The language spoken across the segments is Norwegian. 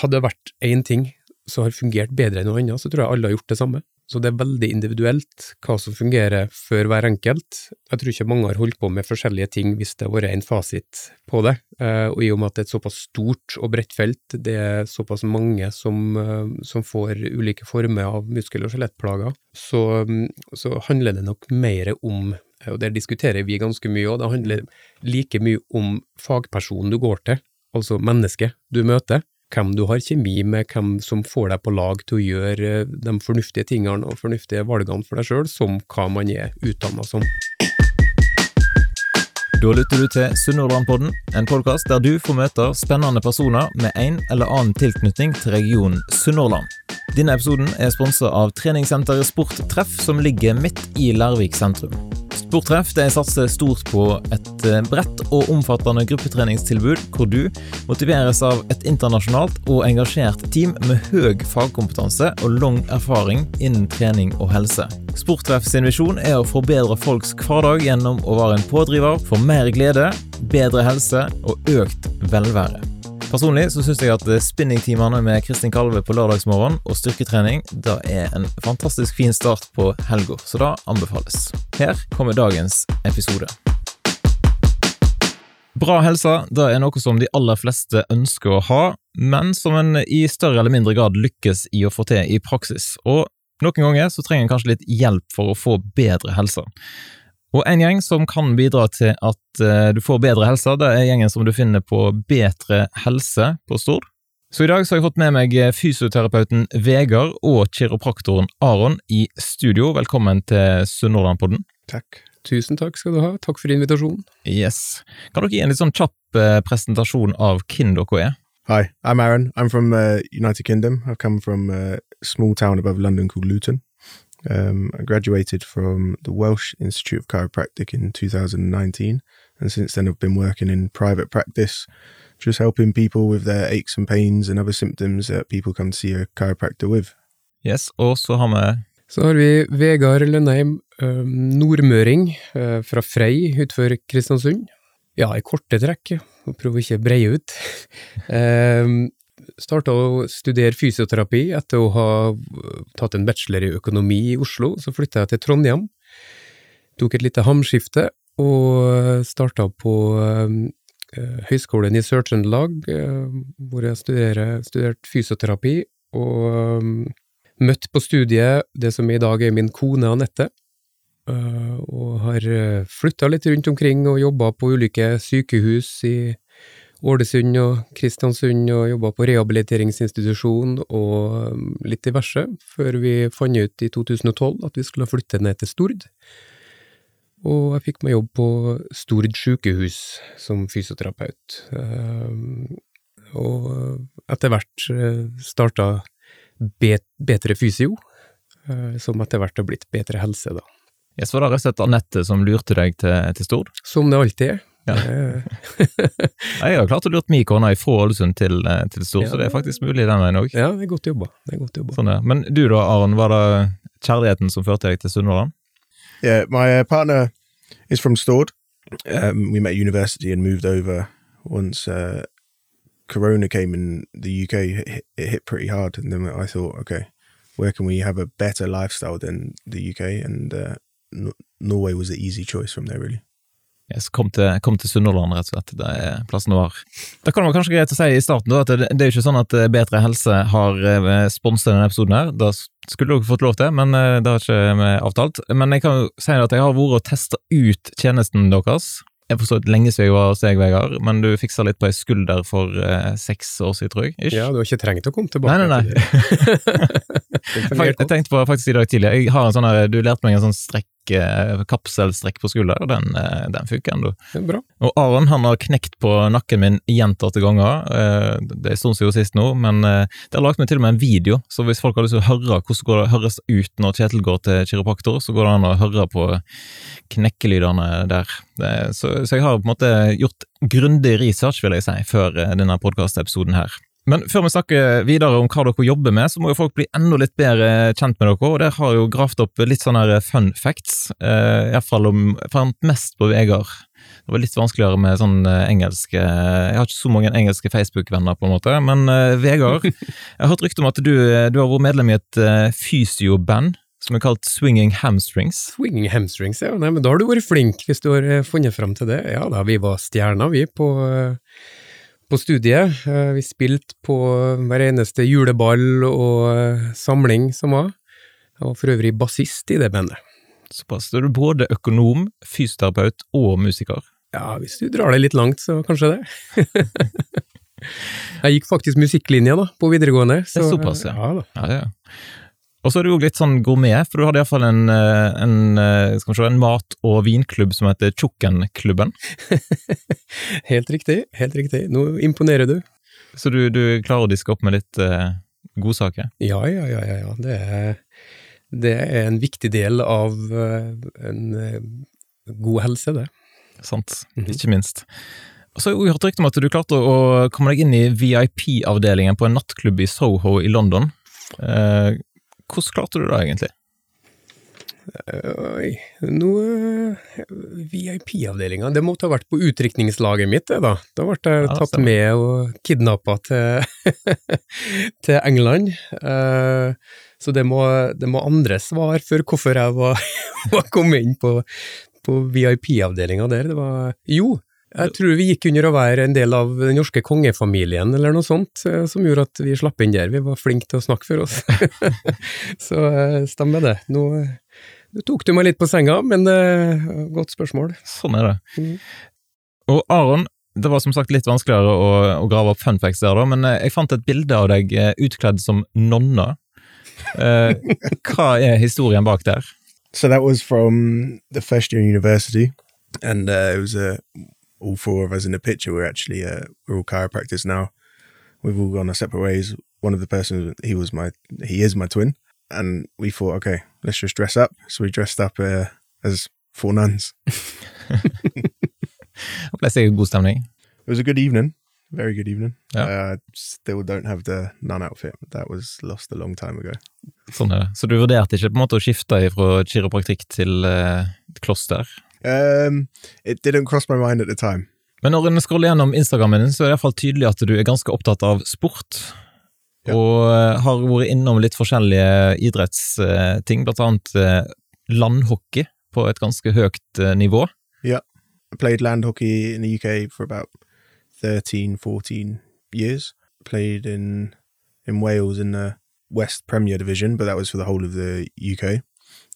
hadde det vært én ting som har fungert bedre enn noe annet, så tror jeg alle har gjort det samme. Så det er veldig individuelt hva som fungerer for hver enkelt. Jeg tror ikke mange har holdt på med forskjellige ting hvis det har vært en fasit på det, eh, og i og med at det er et såpass stort og bredt felt, det er såpass mange som, eh, som får ulike former av muskel- og skjelettplager, så, så handler det nok mer om og der diskuterer vi ganske mye, og det handler like mye om fagpersonen du går til, altså mennesket du møter, hvem du har kjemi med, hvem som får deg på lag til å gjøre eh, de fornuftige tingene og fornuftige valgene for deg sjøl, som hva man er utdanna som. Da lytter du til Sunnhordlandpodden, en podkast der du får møte spennende personer med en eller annen tilknytning til regionen Sunnhordland. Denne episoden er sponsa av treningssenteret Sporttreff, som ligger midt i Lærvik sentrum. Sporttreff det satser stort på et eh, bredt og omfattende gruppetreningstilbud, hvor du motiveres av et internasjonalt og engasjert team med høy fagkompetanse og lang erfaring innen trening og helse. Sporttreff sin visjon er å forbedre folks hverdag gjennom å være en pådriver for mer glede, bedre helse og økt velvære. Personlig så syns jeg at spinningtimene med Kristin Kalve på lørdagsmorgen og styrketrening da er en fantastisk fin start på helga, så da anbefales. Her kommer dagens episode. Bra helse det er noe som de aller fleste ønsker å ha, men som en i større eller mindre grad lykkes i å få til i praksis. Og noen ganger så trenger en kanskje litt hjelp for å få bedre helse. Og en gjeng som kan bidra til at uh, du får bedre helse, det er gjengen som du finner på Bedre helse på Stord. Så i dag så har jeg fått med meg fysioterapeuten Vegard og kiropraktoren Aron i studio. Velkommen til Sunnhordlandpodden. Takk. Tusen takk skal du ha. Takk for invitasjonen. Yes. Kan dere gi en litt sånn kjapp uh, presentasjon av hvem dere er? Hi, I'm Aaron. I'm from uh, United Kingdom. I've come from a small town above London called Luton. Um, I graduated from the Welsh Institute of Chiropractic in 2019, and since then I've been working in private practice, just helping people with their aches and pains and other symptoms that people come to see a chiropractor with. Yes, og så har vi Så har vi Vegard Lønheim, um, nordmøring uh, fra Frei utenfor Kristiansund. Ja, i korte trekk, og prøve ikke å breie ut. starta å studere fysioterapi etter å ha tatt en bachelor i økonomi i Oslo. Så flytta jeg til Trondheim, tok et lite hamskifte og starta på uh, Høgskolen i Sør-Trøndelag, hvor jeg studerte fysioterapi, og møtte på studiet det som i dag er min kone Anette. Og har flytta litt rundt omkring og jobba på ulike sykehus i Ålesund og Kristiansund og jobba på rehabiliteringsinstitusjon og um, litt diverse, før vi fant ut i 2012 at vi skulle flytte ned til Stord. Og jeg fikk meg jobb på Stord sykehus som fysioterapeut. Um, og etter hvert uh, starta Bedre Fysio, uh, som etter hvert har blitt Bedre helse, da. Jeg var det rett og slett Anette som lurte deg til, til Stord? Som det alltid er. Ja. jeg har klart å lurt min kone fra Ålesund til, eh, til Stord, ja. så det er faktisk mulig den veien òg. Ja, det er godt jobba. Det er godt jobba. Sånn, ja. Men du da, Aron, var det kjærligheten som førte deg til Sunnhordland? Yeah, my uh, partner is from Stord. Um, we met at university and moved over once uh, Corona came in the UK. It hit, it hit pretty hard, and then I thought, okay, where can we have a better lifestyle than the UK? And uh, Norway was the easy choice from there, really. Yes, kom til, kom til Sunnhordland, rett og slett. Det er plassen du har. Det kan være kanskje greit å si i starten da, at det, det er jo ikke sånn at eh, Bedre helse har eh, sponset denne episoden. her. Da skulle dere fått lov til, men eh, det har ikke vi avtalt. Men jeg kan jo si at jeg har vært og testa ut tjenesten deres. Jeg forstår et lenge siden jeg var hos deg, Vegard, men du fiksa litt på ei skulder for eh, seks år siden, tror jeg. Ish. Ja, du har ikke trengt å komme tilbake. Nei, nei, nei. jeg tenkte på faktisk i dag tidlig, jeg har en sånn her, du lærte meg en sånn strekk kapselstrekk på skulder, den, eh, den funker ennå. Og Aron han har knekt på nakken min gjentatte ganger. Eh, det er en stund siden sist nå, men det har lagt meg til og med en video, så hvis folk har lyst til å høre hvordan det høres ut når Kjetil går til kiropraktor, så går det an å høre på knekkelydene der. Så, så jeg har på en måte gjort grundig research, vil jeg si, før denne podkastepisoden her. Men før vi snakker videre om hva dere jobber med, så må jo folk bli enda litt bedre kjent med dere, og der har jo gravd opp litt sånne fun facts, eh, iallfall om fant mest på Vegard. Det var litt vanskeligere med sånn eh, engelske Jeg har ikke så mange engelske Facebook-venner, på en måte, men eh, Vegard Jeg har hørt rykte om at du, du har vært medlem i et eh, fysioband som er kalt Swinging Hamstrings. Swinging hamstrings, ja. Nei, men da har du vært flink, hvis du har eh, funnet fram til det. Ja da, vi var stjerner, vi, på, eh, på studiet. Eh, Vi spilte på hver eneste juleball og eh, samling som var. Jeg var for øvrig bassist i det bandet. Såpass. Da er du både økonom, fysioterapeut og musiker. Ja, hvis du drar det litt langt, så kanskje det. Jeg gikk faktisk musikklinja da, på videregående. Det er såpass, ja. ja. Ja, ja. Og så er det jo litt sånn gourmet, for du hadde iallfall en, eh, en, eh, skal vi se, en mat- og vinklubb som heter Tjukkenklubben. Helt riktig, helt riktig. Nå imponerer du. Så du, du klarer å diske opp med litt eh, godsaker. Ja, ja, ja, ja, ja. Det er, det er en viktig del av eh, en god helse, det. Sant, Mhm. ikke minst. Og så har jeg hørt rykte om at du klarte å komme deg inn i VIP-avdelingen på en nattklubb i Soho i London. Eh, hvordan klarte du det egentlig? Oi, noe VIP-avdelinga Det måtte ha vært på utdrikningslaget mitt, det, da. Da ble jeg tatt med og kidnappa til, til England. Eh, så det må, det må andre svar for hvorfor jeg var, var kommet inn på, på VIP-avdelinga der. Det var Jo, jeg tror vi gikk under å være en del av den norske kongefamilien, eller noe sånt, eh, som gjorde at vi slapp inn der. Vi var flinke til å snakke for oss. så eh, stemmer det. Nå nå tok du meg litt på senga, men eh, godt spørsmål. Sånn er det. Mm. Og Aron, det var som sagt litt vanskeligere å, å grave opp fun facts der, da, men eh, jeg fant et bilde av deg eh, utkledd som nonna. Eh, hva er historien bak der? So that was from the first year in university, and uh, it was all four of us in the picture. We're actually uh, we're all chiropractors now. We've all gone our separate ways. One of the persons he was my he is my twin, and we thought, okay, let's just dress up. So we dressed up uh, as four nuns. Sikkert god stemning. It was a good evening, very good evening. Yeah. Uh, still don't have the nun outfit. That was lost a long time ago. Sånn er det. Så du vurderte ikke på en måte å skifte fra kiropraktikk til et kloster? Um, it didn't cross my mind at the time. Men når en scroller gjennom Instagrammen din, så er det iallfall tydelig at du er ganske opptatt av sport. Ja. Og eh, har vært innom litt forskjellige idrettsting, blant annet eh, landhockey på et ganske høyt eh, nivå. I played land hockey in the UK for about 13, 14 years. Played in in Wales in the West Premier Division, but that was for the whole of the UK.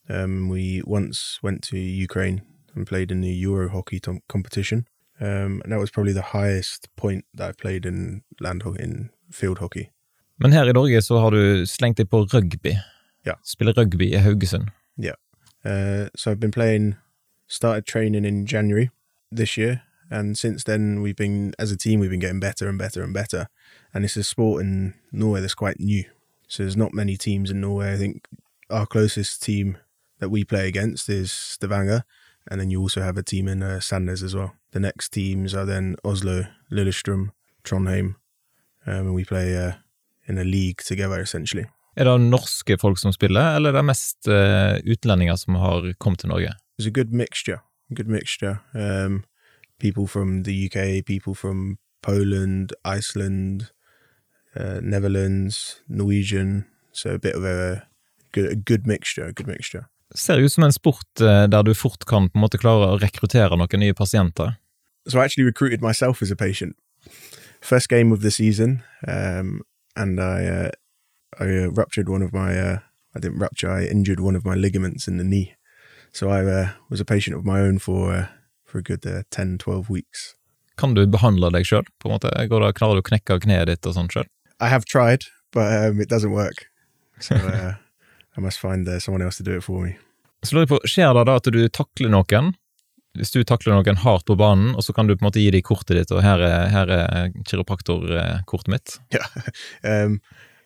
Um, we once went to Ukraine and played in the Euro hockey tom- competition. Um, and that was probably the highest point that I played in land hockey, in field hockey. Men her i Norge så har du slengt deg på rugby. Ja. Spiller rugby i Haugesund. Uh, so I've been playing, started training in January this year, and since then we've been, as a team, we've been getting better and better and better. And it's a sport in Norway that's quite new, so there's not many teams in Norway. I think our closest team that we play against is Stavanger, and then you also have a team in uh, Sandnes as well. The next teams are then Oslo, Lillestrøm, Trondheim, um, and we play uh, in a league together essentially. Er det norske folk som spiller, eller er det mest eh, utlendinger som har kommet til Norge? There's a good mixture, good mixture. Um, people from the UK, people from Poland, Iceland, uh, Netherlands, Norwegian. So a bit of a good, a good mixture, a good mixture. Ser ut som en sport eh, der du fort kan på en måte klare å rekruttere noen nye pasienter. So I actually recruited myself as a patient. First game of the season, um, and I uh, I uh, ruptured one of my. Uh, I didn't rupture. I injured one of my ligaments in the knee. So I uh, was a patient of my own for uh, for a good uh, 10, 12 weeks. Kan du behandle deg sjøl? Klarer du å knekke kneet ditt og sånn sjøl? I have tried, but um, it doesn't work. So uh, I must find uh, someone else to do it for me. Så lurer jeg på, Skjer det da at du takler noen? Hvis du takler noen hardt på banen, og så kan du på en måte gi dem kortet ditt, og her er, her er kiropraktorkortet mitt? Yeah, um,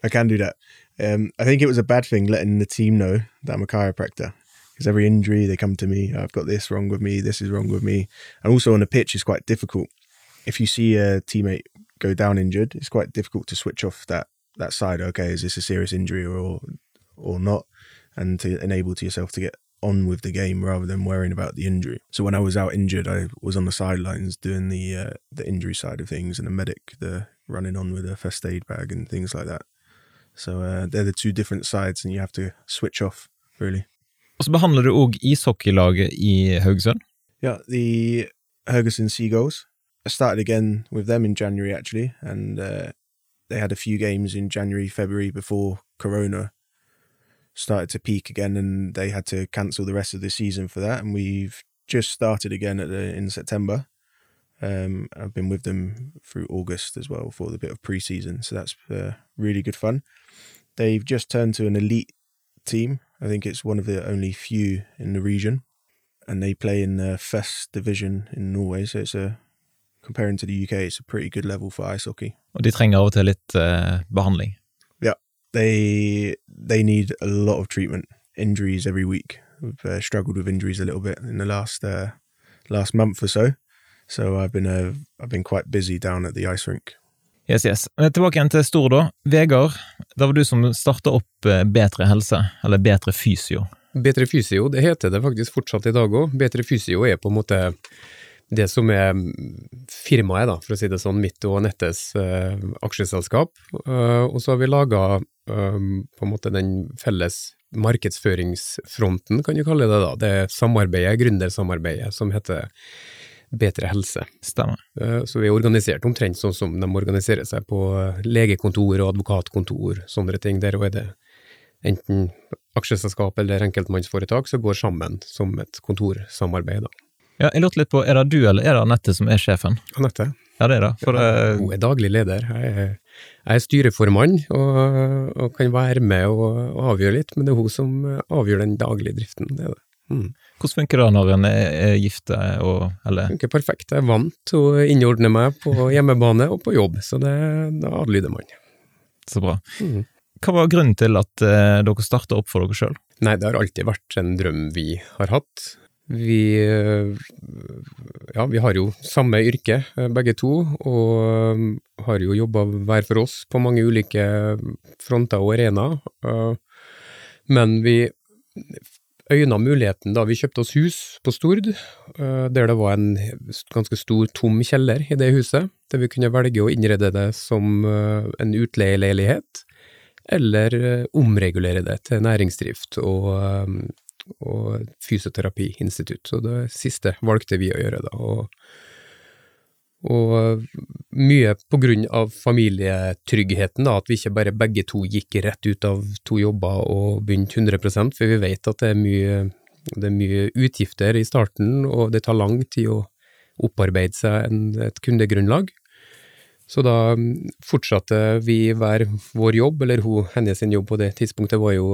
I can do that. Um, I think it was a bad thing letting the team know that I'm a chiropractor because every injury they come to me. I've got this wrong with me. This is wrong with me. And also on the pitch is quite difficult. If you see a teammate go down injured, it's quite difficult to switch off that that side. Okay, is this a serious injury or or not? And to enable to yourself to get on with the game rather than worrying about the injury. So when I was out injured, I was on the sidelines doing the uh, the injury side of things, and the medic, the running on with a first aid bag and things like that. So uh, they're the two different sides, and you have to switch off really. Og så behandler du òg ishockeylaget i Haugesund. Yeah, the Hergeson Seagulls. I started again with them in January actually, and uh, they had a few games in January, February before Corona started to peak again, and they had to cancel the rest of the season for that. And we've just started again at the, in September. Um, I've been with them through August as well for the bit of pre-season, so that's uh, really good fun. They've just turned to an elite team. I think it's one of the only few in the region, and they play in the Fest division in Norway. So it's a comparing to the UK, it's a pretty good level for ice hockey. Og de trenger av til eh, behandling. They they need a lot of treatment. Injuries every week. We've uh, struggled with injuries a little bit in the last uh, last month or so. So I've been uh, I've been quite busy down at the ice rink. Yes, yes. Tilbake igjen til Stor, da. Vegard, det var du som starta opp eh, Bedre helse, eller Bedre fysio. Bedre Fysio, det heter det faktisk fortsatt i dag òg. Bedre Fysio er på en måte det som er firmaet, da, for å si det sånn, mitt og Nettes uh, aksjeselskap. Uh, og så har vi laga uh, på en måte den felles markedsføringsfronten, kan du kalle det da. Det samarbeidet, gründersamarbeidet, som heter Betre helse. Stemmer. Eh, Så vi er organisert omtrent sånn som de organiserer seg på legekontor og advokatkontor, sånne ting. Der er det enten aksjeselskap eller enkeltmannsforetak som går sammen som et kontorsamarbeid. da. Ja, jeg lurte litt på, er det du eller er det Anette som er sjefen? Anette, Ja, det er det. For ja, hun er daglig leder. Jeg er, jeg er styreformann og, og kan være med og, og avgjøre litt, men det er hun som avgjør den daglige driften. Det det. Mm. hvordan funker det når en er, er og Eller Funker perfekt. Jeg er vant til å innordne meg på hjemmebane og på jobb, så det, da adlyder man. så bra. Mm. Hva var grunnen til at eh, dere starta opp for dere sjøl? Nei, det har alltid vært en drøm vi har hatt. Vi, ja, vi har jo samme yrke, øh, begge to, og øh, har jo jobba hver for oss på mange ulike fronter og arenaer. øh, Men vi øyna muligheten da vi kjøpte oss hus på Stord, der det var en ganske stor, tom kjeller i det huset, der vi kunne velge å innrede det som en utleieleilighet, eller omregulere det til næringsdrift og og fysioterapiinstitutt, så det siste valgte vi å gjøre da, og, og mye på grunn av familietryggheten, da, at vi ikke bare begge to gikk rett ut av to jobber og begynte 100% for vi vet at det er mye, det er mye utgifter i starten, og det tar lang tid å opparbeide seg en, et kundegrunnlag. Så da mm, fortsatte vi hver vår jobb, eller hun, hennes jobb på det tidspunktet var jo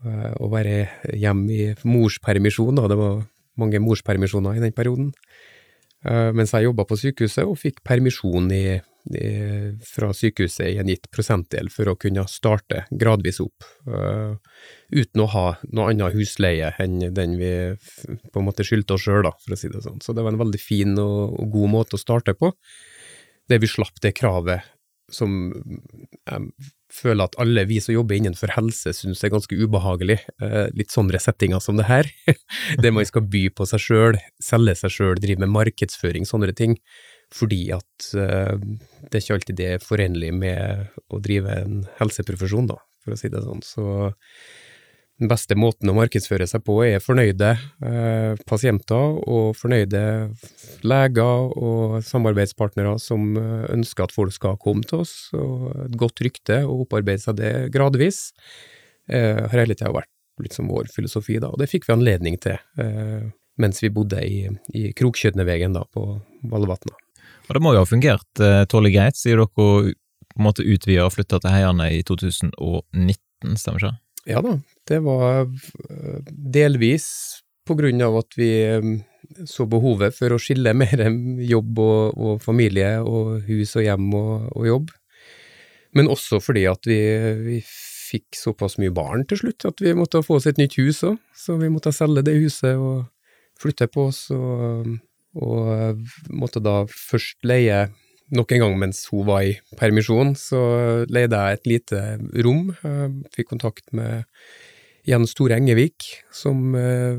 å være hjemme i morspermisjon, da. Det var mange morspermisjoner i den perioden. Eh, Mens jeg jobba på sykehuset og fikk permisjon i, i, fra sykehuset i en gitt prosentdel for å kunne starte gradvis opp, uh, uten å ha noe annet husleie enn den vi på en måte skyldte oss sjøl, for å si det sånn. Så det var en veldig fin og, og god måte å starte på, der vi slapp det kravet som jeg føler at alle vi som jobber innenfor helse syns er ganske ubehagelig, eh, litt sånne settinger som det her, Det man skal by på seg sjøl, selge seg sjøl, drive med markedsføring, sånne ting, fordi at eh, det er ikke alltid det er forenlig med å drive en helseprofesjon, da, for å si det sånn. Så den beste måten å markedsføre seg på er fornøyde eh, pasienter og fornøyde leger og samarbeidspartnere som eh, ønsker at folk skal komme til oss, og et godt rykte, og opparbeide seg det gradvis, eh, har hele tida vært liksom vår filosofi, da, og det fikk vi anledning til eh, mens vi bodde i, i Krokkjøtnevegen på Valvatna. Og det må jo ha fungert eh, tålelig greit, sier dere på en måte utvida og flytta til Heiane i 2019, stemmer ikke det? Ja da, det var øh, delvis på grunn av at vi øh, så behovet for å skille mer jobb og, og familie og hus og hjem og, og jobb, men også fordi at vi, vi fikk såpass mye barn til slutt at vi måtte få oss et nytt hus òg, så vi måtte selge det huset og flytte på oss, og, og måtte da først leie nok en gang mens hun var i permisjon, så leide jeg et lite rom. Jeg fikk kontakt med Jens Store Engevik, som eh,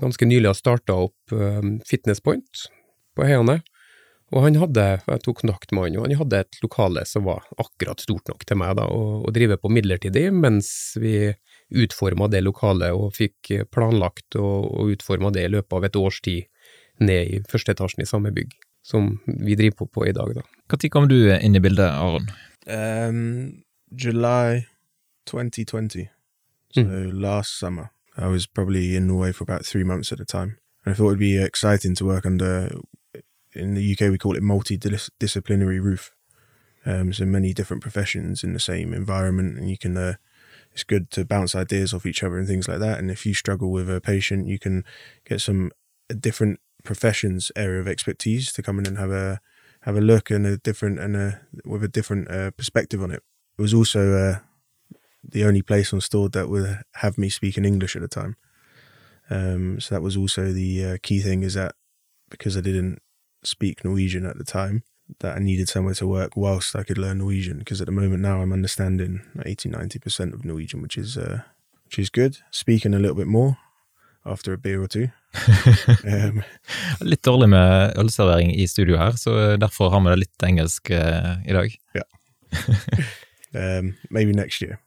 ganske nylig har starta opp eh, Fitness Point på Heiane. Og han hadde, jeg tok kontakt med han, og han hadde et lokale som var akkurat stort nok til meg da, å, å drive på midlertidig, mens vi utforma det lokalet og fikk planlagt og, og utforma det i løpet av et års tid ned i første etasjen i samme bygg som vi driver på på i dag, da. Når kom du inn i bildet, Aron? Um, July 2020. So last summer. I was probably in Norway for about three months at a time. And I thought it'd be exciting to work under, in the UK we call it multidisciplinary roof. Um, so many different professions in the same environment and you can, uh, it's good to bounce ideas off each other and things like that. And if you struggle with a patient, you can get some different professions area of expertise to come in and have a have a look and a different and a with a different uh, perspective on it. It was also uh, the only place on Stored that would have me speaking English at the time. Um, so that was also the uh, key thing is that because I didn't speak Norwegian at the time, that I needed somewhere to work whilst I could learn Norwegian. Because at the moment now I'm understanding 80 90% of Norwegian, which is uh, which is good. Speaking a little bit more after a beer or two. um, Litt dårlig med ølservering i studio her, så derfor har vi det litt engelsk uh, i dag. um, maybe next year.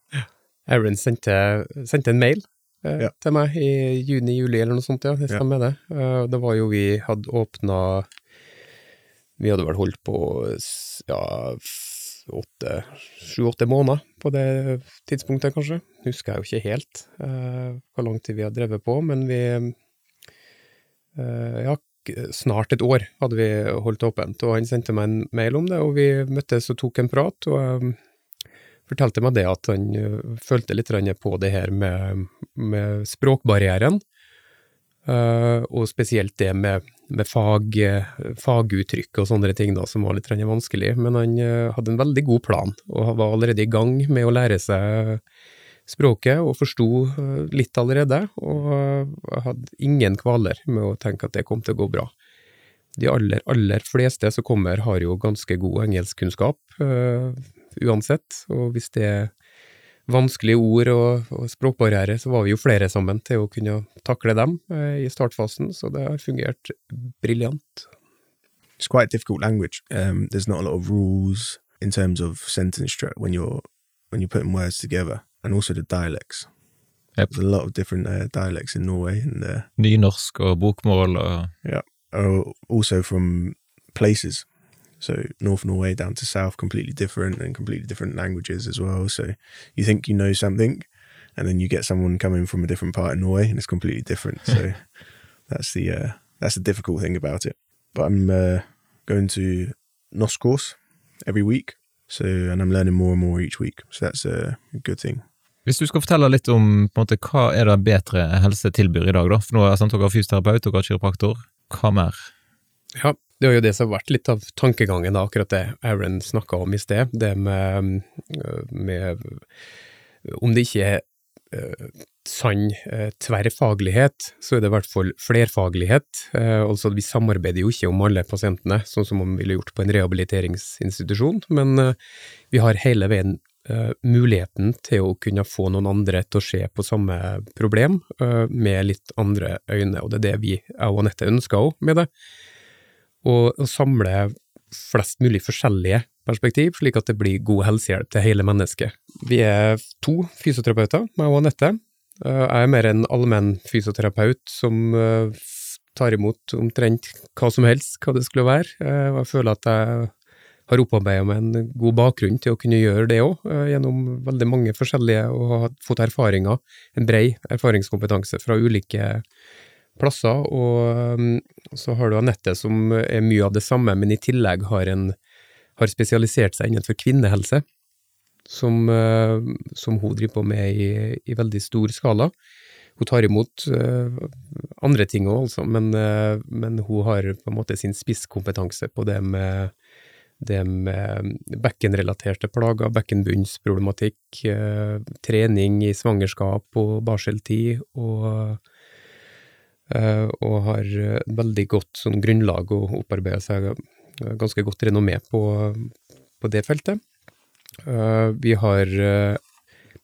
Aaron sendte, sendte en mail uh, yeah. til meg i juni-juli eller noe sånt, ja. Det stemmer, yeah. det. Uh, det var jo vi hadde åpna Vi hadde vel holdt på ja, sju-åtte måneder på det tidspunktet, kanskje. Husker jeg jo ikke helt uh, hvor lang tid vi har drevet på, men vi uh, Ja, snart et år hadde vi holdt åpent, og han sendte meg en mail om det, og vi møttes og tok en prat. og eh, fortalte meg det at han følte litt på det her med, med språkbarrieren, og spesielt det med, med fag, eh, faguttrykk og sånne ting da, som var litt vanskelig. Men han eh, hadde en veldig god plan, og var allerede i gang med å lære seg språket, og forsto eh, litt allerede, og hadde ingen kvaler med å tenke at det kom til å gå bra. De aller, aller fleste som kommer, har jo ganske god engelskkunnskap, uh, uansett, og hvis det vanskelige ord og, og språkbarriere, så var vi jo flere sammen til å kunne takle dem eh, i startfasen, så det har fungert briljant. it's quite a difficult language. Um, there's not a lot of rules in terms of sentence structure when you're when you're putting words together, and also the dialects. Yep. There's a lot of different uh, dialects in Norway, and uh, Nynorsk og bokmål og are also from places. So North Norway down to South, completely different, and completely different languages as well. So you think you know something, and then you get someone coming from a different part of Norway, and it's completely different. So that's the uh, that's the difficult thing about it. But I'm uh, going to NOS course every week, so and I'm learning more and more each week. So that's a good thing. Hvis du skal fortelle litt om på en måte, hva er det bedre helse tilbyr i dag, da? For nå er sant, dere har fysioterapeut, dere har kiropraktor. Hva mer? Ja, det var jo det som har vært litt av tankegangen, da, akkurat det Aaron snakka om i sted. Det med, øh, med Om det ikke er uh, sann uh, tverrfaglighet, så er det i hvert fall flerfaglighet. Uh, altså, vi samarbeider jo ikke om alle pasientene, sånn som man ville gjort på en rehabiliteringsinstitusjon, men vi har hele veien muligheten til å kunne få noen andre til å se på samme problem med litt andre øyne, og det er det vi, jeg og Anette, ønsker òg med det. Og og samle flest mulig forskjellige perspektiv, slik at det blir god helsehjelp til hele mennesket. Vi er to fysioterapeuter, meg og Anette. Eh, Jeg er mer en allmenn fysioterapeut som eh, tar imot omtrent hva som helst, hva det skulle være. Eh, jeg føler at jeg har opparbeidet meg en god bakgrunn til å kunne gjøre det òg, gjennom veldig mange forskjellige, og har fått erfaringer, en brei erfaringskompetanse fra ulike plasser. Og um, så har du Anette som er mye av det samme, men i tillegg har, en, har spesialisert seg innenfor kvinnehelse, som, eh, som hun driver på med i, i veldig stor skala. Hun tar imot eh, andre ting òg, altså, men, eh, men hun har på en måte sin spisskompetanse på det med det med bekkenrelaterte plager, bekkenbunnsproblematikk, trening i svangerskap og barseltid, og, og har eh, veldig godt sånn grunnlag og opparbeider seg eh, ganske godt renommé på, på det feltet. Eh, vi har eh,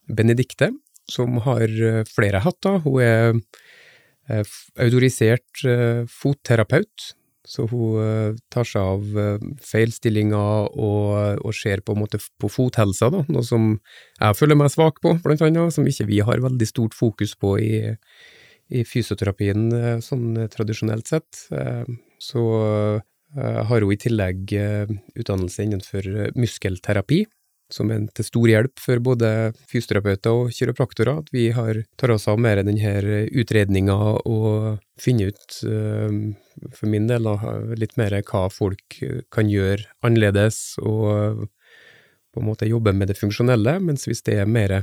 Benedicte, som har eh, flere hatter. Hun er eh, autorisert eh, fotterapeut, så hun eh, tar seg av eh, feilstillinger og, og ser på en måte på fothelsa, da, noe som jeg føler meg svak på, blant annet, som ikke vi har veldig stort fokus på i, i fysioterapien eh, sånn eh, tradisjonelt sett. Eh, Så har hun i tillegg utdannelse innenfor muskelterapi, som er til stor hjelp for både fysioterapeuter og kiropraktorer, at vi har, tar oss av mer denne utredninga og finner ut, for min del, litt mer hva folk kan gjøre annerledes, og på en måte jobbe med det funksjonelle, mens hvis det er mer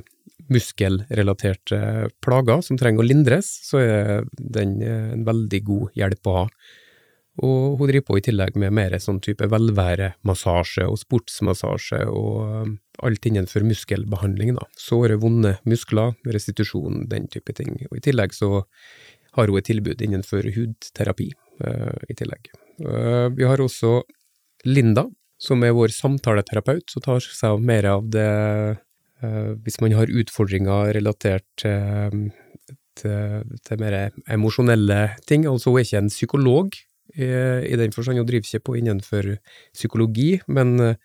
muskelrelaterte plager som trenger å lindres, så er den eh, en veldig god hjelp å ha. Og hun driver på i tillegg med mer sånn type velværemassasje og sportsmassasje og um, alt innenfor muskelbehandling, da. Såre, vonde muskler, restitusjon, den type ting. Og i tillegg så har hun et tilbud innenfor hudterapi eh, i tillegg. Eh, vi har også Linda, som er vår samtaleterapeut, som tar seg av mer av det eh, hvis man har utfordringer relatert til, til, til mer emosjonelle ting. Altså hun er ikke en psykolog, i, i den forstand, hun driver ikke på innenfor psykologi, men eh,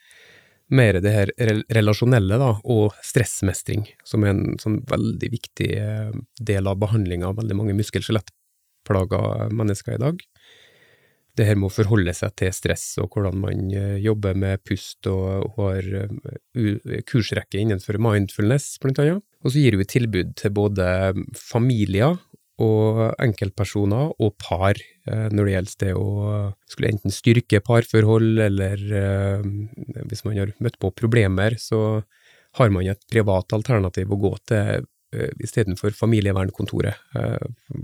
mer det her relasjonelle da, og stressmestring, som er en sånn veldig viktig eh, del av behandlinga av veldig mange muskel-skjelettplaga mennesker i dag. Det her med å forholde seg til stress, og hvordan man eh, jobber med pust, og har eh, kursrekke innenfor mindfulness, blant annet. Og så gir et tilbud til både familier og enkeltpersoner og par, eh, når det gjelder det å skulle enten styrke parforhold, eller hvis man har møtt på problemer, så har man et privat alternativ å gå til istedenfor familievernkontoret,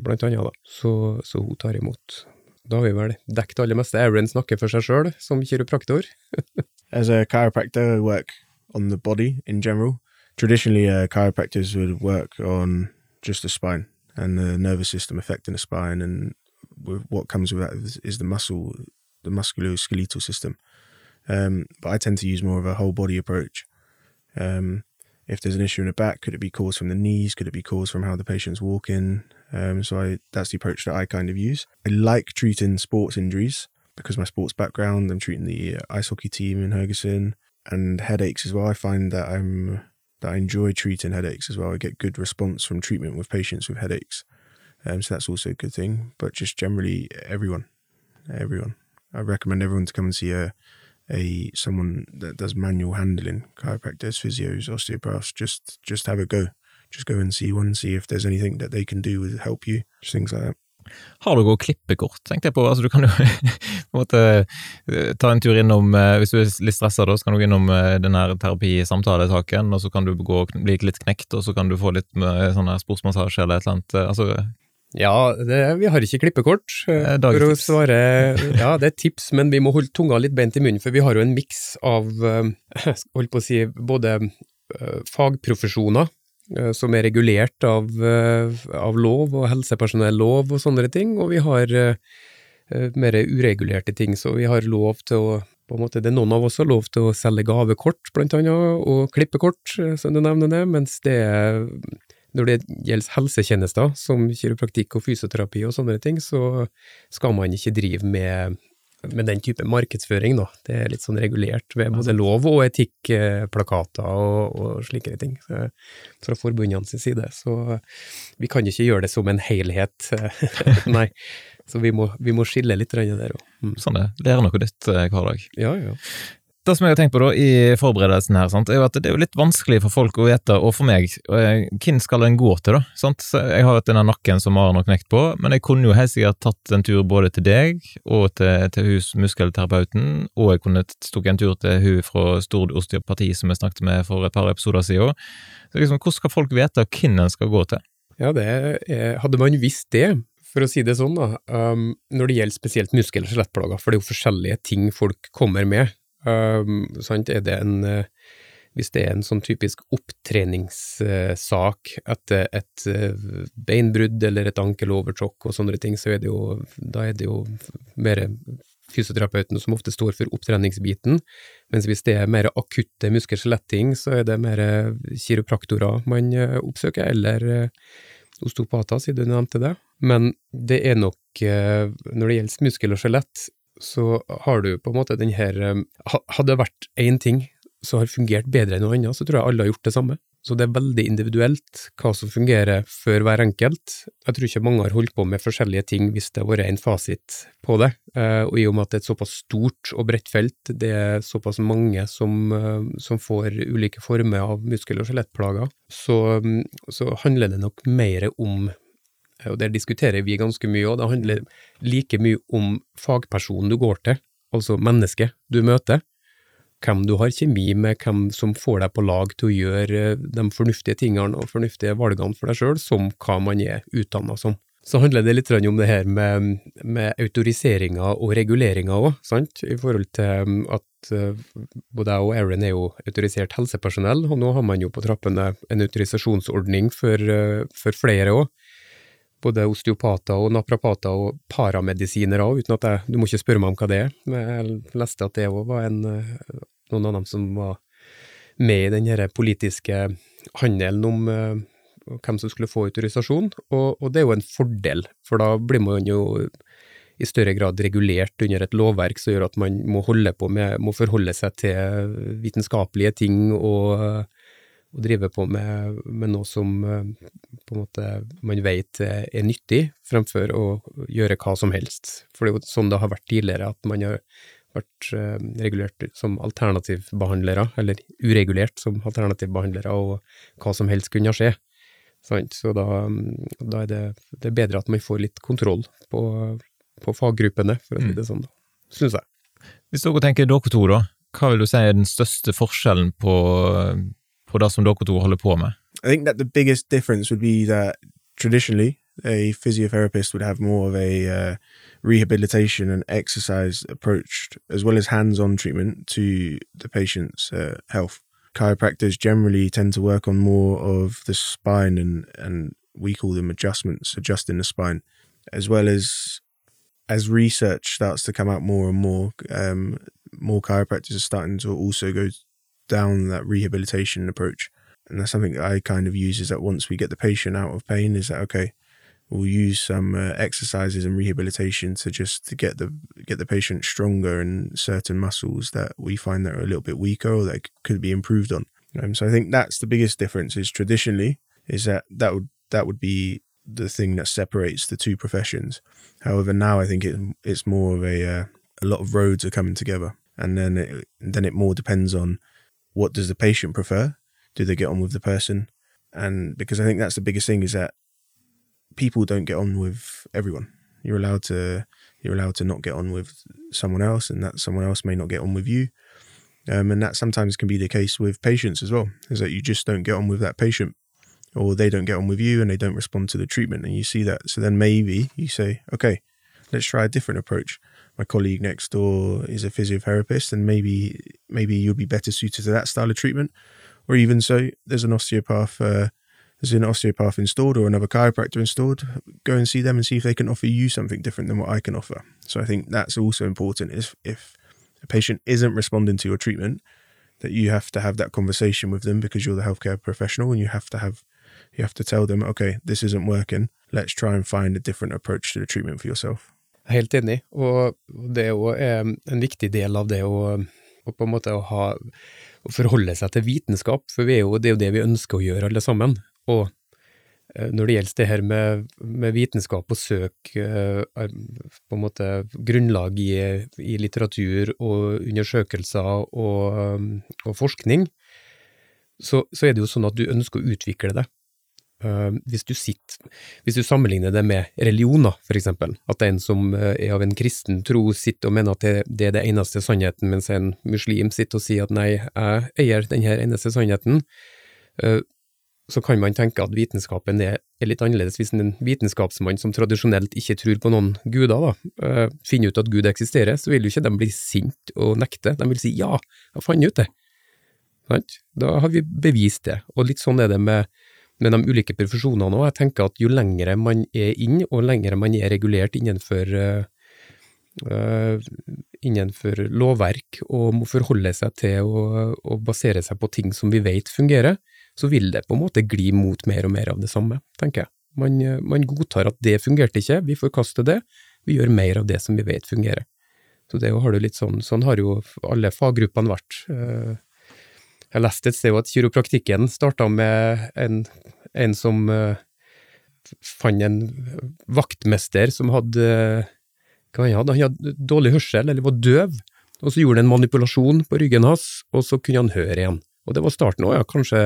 blant annet. Da. Så, så hun tar imot. Da har vi vel dekket alle meste. Aaron snakker for seg sjøl, som kiropraktor. As a chiropractor, I work on the body in general. Traditionally, uh, chiropractors would work on just the spine and the nervous system affecting the spine, and what comes with that is, is the muscle, the musculoskeletal system. Um, but I tend to use more of a whole body approach. Um, if there's an issue in the back, could it be caused from the knees? Could it be caused from how the patient's walking? Um, so I, that's the approach that I kind of use. I like treating sports injuries because my sports background. I'm treating the ice hockey team in Ferguson and headaches as well. I find that I'm that I enjoy treating headaches as well. I get good response from treatment with patients with headaches, um, so that's also a good thing. But just generally, everyone, everyone, I recommend everyone to come and see a a someone that does manual handling, chiropractors, physios, osteopaths. Just just have a go. Just go and see one, see if there's anything that they can do to help you. Just things like that. Har du gode klippekort, tenkte jeg på. Altså, du kan jo på en måte eh, ta en tur innom eh, Hvis du er litt stressa, så kan du gå innom denne den her terapi-samtalesaken, og så kan du gå, og bli litt knekt, og så kan du få litt sånn sportsmassasje eller et eller annet. eh, Altså, Ja, det, vi har ikke klippekort. eh, Eh, For å svare Ja, det er et tips, men vi må holde tunga litt beint i munnen, for vi har jo en miks av eh, holdt på å si, både eh, fagprofesjoner eh, som er regulert av, eh, av lov og helsepersonellov og sånne ting, og vi har eh, eh, mer uregulerte ting, så vi har lov til å på en måte, Det er noen av oss har lov til å selge gavekort, blant annet, og klippekort, eh, som du nevner det, mens det når det gjelder helsetjenester, som kiropraktikk og fysioterapi og sånne ting, så skal man ikke drive med, med den type markedsføring, da. Det er litt sånn regulert ved både lov og etikkplakater og, og slike ting så, fra forbundene sin side. Så vi kan ikke gjøre det som en helhet, nei. Så vi må, vi må skille litt der òg. Mm. sånn det. Lære noe nytt eh, hver dag. Ja, ja. Det som jeg har tenkt på da, i forberedelsen her, sant, er jo at det er jo litt vanskelig for folk å vite, og for meg, eh, hvem skal en gå til, da? Sant? Jeg har hatt denne nakken som Maren har knekt på, men jeg kunne jo helt sikkert tatt en tur både til deg og til, til hus muskelterapeuten, og jeg kunne stukket en tur til hun fra Stord osteopati som jeg snakket med for et par episoder siden. Så liksom, hvordan skal folk vite hvem en skal gå til? Ja, det er, hadde man visst det, for å si det sånn, da, um, når det gjelder spesielt muskel- og skjelettplager, for det er jo forskjellige ting folk kommer med. Um? Er det en eh, Hvis det er en sånn typisk opptreningssak etter et eh, beinbrudd eller et ankelovertråkk og sånne ting, så er det jo, da er det jo mer fysioterapeuten som ofte står for opptreningsbiten, mens hvis det er mer akutte muskel-skjeletting, så er det mer kiropraktorer man oppsøker, eller osteopater, siden du nevnte det. Men det er nok, når det gjelder muskel og skjelett, så har du på en måte den her Hadde det vært én ting som har fungert bedre enn noe annet, så tror jeg alle har gjort det samme. Så det er veldig individuelt hva som fungerer for hver enkelt. Jeg tror ikke mange har holdt på med forskjellige ting hvis det har vært en fasit på det. Eh, og i og med at det er et såpass stort og bredt felt, det er såpass mange som, eh, som får ulike former av muskel- og skjelettplager, så, så handler det nok mer om og der diskuterer vi ganske mye, og det handler like mye om fagpersonen du går til, altså mennesket du møter, hvem du har kjemi med, hvem som får deg på lag til å gjøre eh, de fornuftige tingene og fornuftige valgene for deg sjøl, som hva man er utdanna som. Så handler det litt om det her med, med autoriseringa og reguleringa òg, sant, i forhold til um, at uh, både jeg og Aaron er jo autorisert helsepersonell, og nå har man jo på trappene en autorisasjonsordning for, for flere òg både osteopater og naprapater og paramedisinere òg, uten at jeg Du må ikke spørre meg om hva det er, men jeg leste at det òg var en, eh, noen av dem som var med i den her politiske handelen om uh, hvem som skulle få autorisasjon, og, og, det er jo en fordel, for da blir man jo i større grad regulert under et lovverk som gjør at man må holde på med, må forholde seg til vitenskapelige ting og å drive på med, med, noe som eh, på en måte man vet er nyttig, fremfor å gjøre hva som helst. For det er jo sånn det har vært tidligere, at man har vært eh, regulert som alternativbehandlere, eller uregulert som alternativbehandlere, og hva som helst kunne skje. Så da, da er det, det, er bedre at man får litt kontroll på, på faggruppene, for å si mm. sånn, da. Syns jeg. Hvis dere tenker dere to, da. Hva vil du si er den største forskjellen på det som dere to holder på med? I think that the biggest difference would be that traditionally a physiotherapist would have more of a uh, rehabilitation and exercise approach as well as hands-on treatment to the patient's uh, health. Chiropractors generally tend to work on more of the spine and, and we call them adjustments, adjusting the spine, as well as as research starts to come out more and more, um, more chiropractors are starting to also go down that rehabilitation approach. And that's something that I kind of use is that once we get the patient out of pain, is that okay? We'll use some uh, exercises and rehabilitation to just to get the get the patient stronger in certain muscles that we find that are a little bit weaker or that could be improved on. Um, so I think that's the biggest difference. Is traditionally is that that would that would be the thing that separates the two professions. However, now I think it, it's more of a uh, a lot of roads are coming together, and then it, then it more depends on what does the patient prefer? Do they get on with the person? And because I think that's the biggest thing is that people don't get on with everyone. You're allowed to you're allowed to not get on with someone else, and that someone else may not get on with you. Um, and that sometimes can be the case with patients as well, is that you just don't get on with that patient, or they don't get on with you and they don't respond to the treatment, and you see that. So then maybe you say, okay, let's try a different approach my colleague next door is a physiotherapist, and maybe maybe you'd be better suited to that style of treatment. Or even so, there's an osteopath. Uh, there's an osteopath installed or another chiropractor installed. Go and see them and see if they can offer you something different than what I can offer. So I think that's also important. Is if a patient isn't responding to your treatment, that you have to have that conversation with them because you're the healthcare professional, and you have to have you have to tell them, okay, this isn't working. Let's try and find a different approach to the treatment for yourself. Helt enig, og det er jo en viktig del av det å, å på en måte å, ha, å forholde seg til vitenskap, for er jo, det er jo det vi ønsker å gjøre alle sammen. Og eh, når det gjelder det her med, med vitenskap og søk, eh, på en måte grunnlag i, i litteratur og undersøkelser og, og forskning, så, så, er det jo sånn at du ønsker å utvikle det. Uh, hvis, du sitter, hvis du sammenligner det med religioner, for eksempel, at en som uh, er av en kristen tro sitter og mener at det, er det eneste sannheten, mens en muslim sitter og sier at nei, jeg eier denne eneste sannheten, uh, så kan man tenke at vitenskapen er, litt annerledes. Hvis en vitenskapsmann som tradisjonelt ikke tror på noen guder, da, finner ut at Gud eksisterer, så vil jo ikke de bli sint og nekte, de vil si ja, jeg fant ut det. Da har vi bevist det, og litt sånn er det med med de ulike profesjonene òg. Jeg tenker at jo lengre man er inn, og lengre man er regulert innenfor, uh, innenfor lovverk og må forholde seg til å, å, basere seg på ting som vi vet fungerer, så vil det på en måte gli mot mer og mer av det samme, tenker jeg. Man, man godtar at det fungerte ikke, vi forkaster det, vi gjør mer av det som vi vet fungerer. Så det har du litt sånn, sånn har jo alle faggruppene vært. Uh, jeg leste et sted at kiropraktikken starta med en, en som uh, fant en vaktmester som hadde hva han hadde, han hadde dårlig hørsel, eller var døv, og så gjorde han en manipulasjon på ryggen hans, og så kunne han høre igjen. Og det var starten òg, ja, kanskje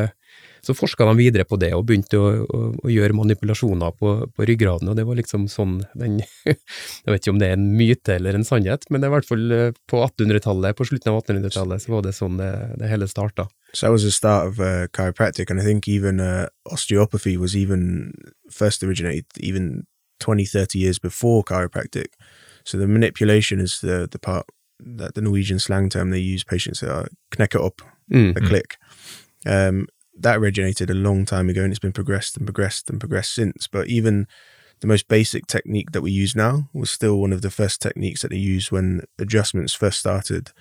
så forska de videre på det og begynte å, å, å gjøre manipulasjoner på, på, ryggraden, og det var liksom sånn den Jeg vet ikke om det er en myte eller en sannhet, men det er i hvert fall eh, på 1800-tallet, på slutten av 1800-tallet, så var det sånn det, det hele starta. So that was the start of uh, chiropractic, and I think even uh, osteopathy was even first originated even 20, 30 years before chiropractic. So the manipulation is the the part that the Norwegian slang term they use patients are knekker up, mm. a click. Um, that originated a long time ago and it's been progressed and progressed and progressed since. But even the most basic technique that we use now was still one of the first techniques that they used when adjustments first started,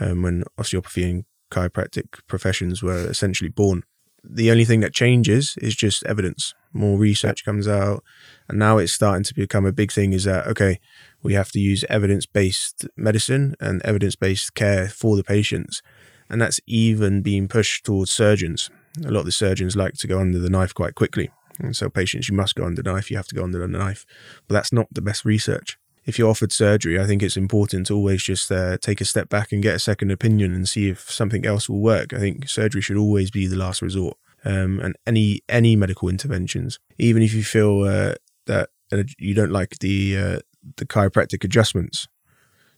um, when osteopathy and chiropractic professions were essentially born. The only thing that changes is just evidence. More research comes out, and now it's starting to become a big thing. Is that okay? We have to use evidence based medicine and evidence based care for the patients, and that's even being pushed towards surgeons. A lot of the surgeons like to go under the knife quite quickly. And so, patients, you must go under the knife, you have to go under the knife. But that's not the best research. If you're offered surgery, I think it's important to always just uh, take a step back and get a second opinion and see if something else will work. I think surgery should always be the last resort. Um, and any any medical interventions, even if you feel uh, that uh, you don't like the uh, the chiropractic adjustments,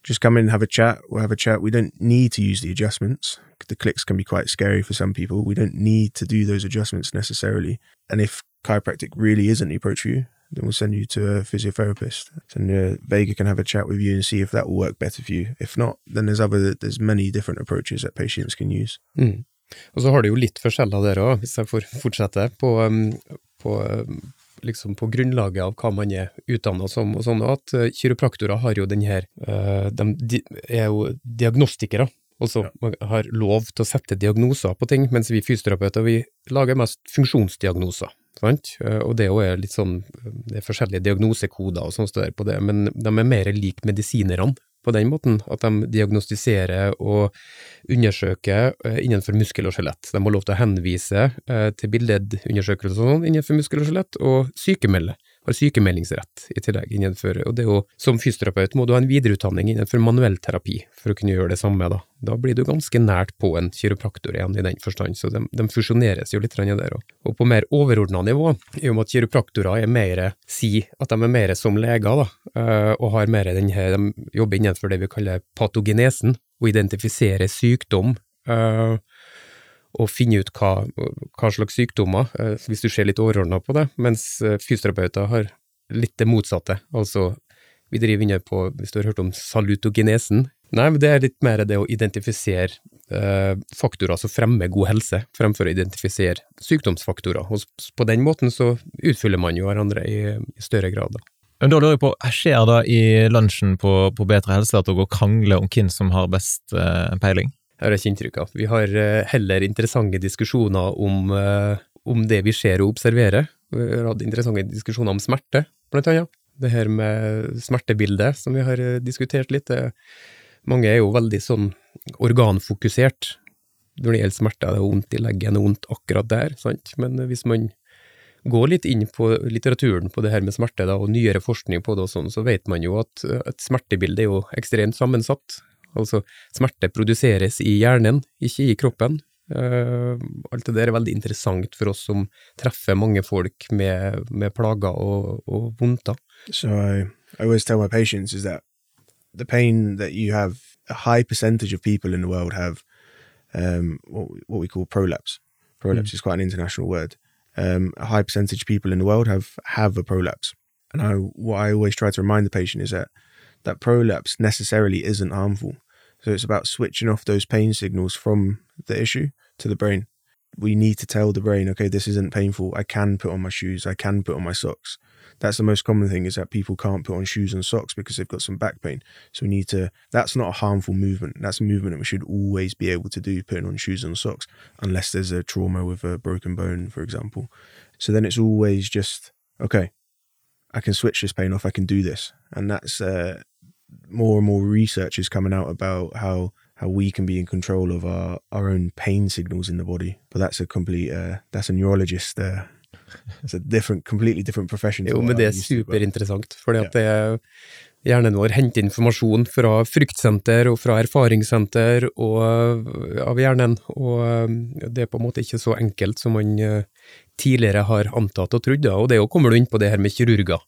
just come in and have a chat. We'll have a chat. We don't need to use the adjustments. The clicks can be quite scary for some people. We don't need to do those adjustments necessarily. And if chiropractic really isn't the approach for you, then we'll send you to a physiotherapist. And uh, Vega can have a chat with you and see if that will work better for you. If not, then there's other there's many different approaches that patients can use. Mm. Og så har det jo litt forskjeller der òg, hvis jeg får fortsette, på, um, på um, liksom på grunnlaget av hva man er utdanna som, og sånn, at uh, kiropraktorer har jo den her uh, De er jo diagnostikere, altså ja. har lov til å sette diagnoser på ting, mens vi fysioterapeuter vi lager mest funksjonsdiagnoser. Sant? Uh, og det er litt sånn, det er forskjellige diagnosekoder og sånt der på det, men de er mer lik medisinerne på den måten, at de diagnostiserer og undersøker eh, innenfor muskel og skjelett. De har lov til å henvise eh, til billedundersøkelser sånn innenfor muskel og skjelett, og sykemelde har sykemeldingsrett i tillegg innenfor, og det er jo, som fysioterapeut må du ha en videreutdanning innenfor manuell terapi for å kunne gjøre det samme, da. Da blir du ganske nært på en kiropraktor igjen i den forstand, så de, de fusjoneres jo litt der òg. Og på mer overordna nivå, i og med at kiropraktorer er mer, si at de er mer som leger, da, eh, og har mer den her, de jobber innenfor det vi kaller patogenesen, å identifisere sykdom, Uh, og finne ut hva, hva slags sykdommer, eh, hvis du ser litt overordna på det, mens eh, fysioterapeuter har litt det motsatte. Altså, vi driver inne på, hvis du har hørt om salutogenesen, nei, men det er litt mer det å identifisere eh, faktorer som fremmer god helse, fremfor å identifisere sykdomsfaktorer. Og på den måten så utfyller man jo hverandre i, i større grad. Da. Da lurer jeg på, Skjer det i lunsjen på, på Bedre helse at dere krangler om hvem som har best eh, peiling? Jeg ikke inntrykk av. Vi har eh, heller interessante diskusjoner om, eh, om det vi ser og observerer. Vi har hatt interessante diskusjoner om smerte, blant annet. Det her med smertebildet som vi har eh, diskutert litt. Mange er jo veldig sånn organfokusert når det gjelder smerte. Det er vondt i leggen, det er vondt akkurat der, sant. Men hvis man går litt inn på litteraturen på det her med smerte, da, og nyere forskning på det og sånn, så vet man jo at et smertebilde er jo ekstremt sammensatt. Altså, smerte produseres i hjernen, ikke i kroppen. Uh, alt det der er veldig interessant for oss som treffer mange folk med, med plager og, og vondter. So I, I always tell my patients is that the pain that you have, a high percentage of people in the world have um, what, what we call prolapse. Prolapse mm. is quite an international word. Um, a high percentage of people in the world have have a prolapse, and I what I always try to remind the patient is that that prolapse necessarily isn't harmful. So it's about switching off those pain signals from the issue to the brain. we need to tell the brain, okay, this isn't painful. I can put on my shoes. I can put on my socks. That's the most common thing is that people can't put on shoes and socks because they've got some back pain. So we need to, that's not a harmful movement. That's a movement that we should always be able to do, putting on shoes and socks, unless there's a trauma with a broken bone, for example. So then it's always just, okay, I can switch this pain off. I can do this. And that's, uh, more and more research is coming out about how how we can be in control of our, our own pain signals in the body. But that's a complete, uh, that's a neurologist. Uh, it's a different, completely different profession. Jo, men det er superinteressant, for at det er hjernen vår henter informasjon fra fryktsenter og fra erfaringssenter og av hjernen, og det er på en måte ikke så enkelt som man tidligere har antatt og trodd, og det kommer du inn på det her med kirurger.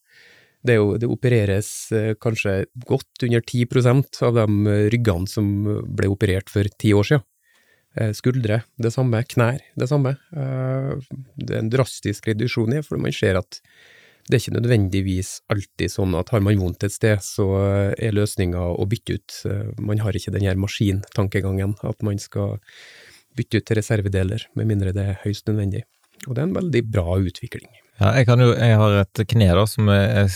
Det, jo, det, opereres eh, kanskje godt under 10 av de eh, ryggene som ble operert for ti år siden. Eh, skuldre, det samme. Knær, det samme. Det er en drastisk reduksjon i, for man ser at det er ikke nødvendigvis alltid sånn at har man vondt et sted, så er løsninga å bytte ut. Man har ikke den her maskintankegangen, at man skal bytte ut reservedeler, med mindre det er høyst nødvendig. Og det er en veldig bra utvikling. Ja, jeg, jo, jeg har et kne da, som jeg,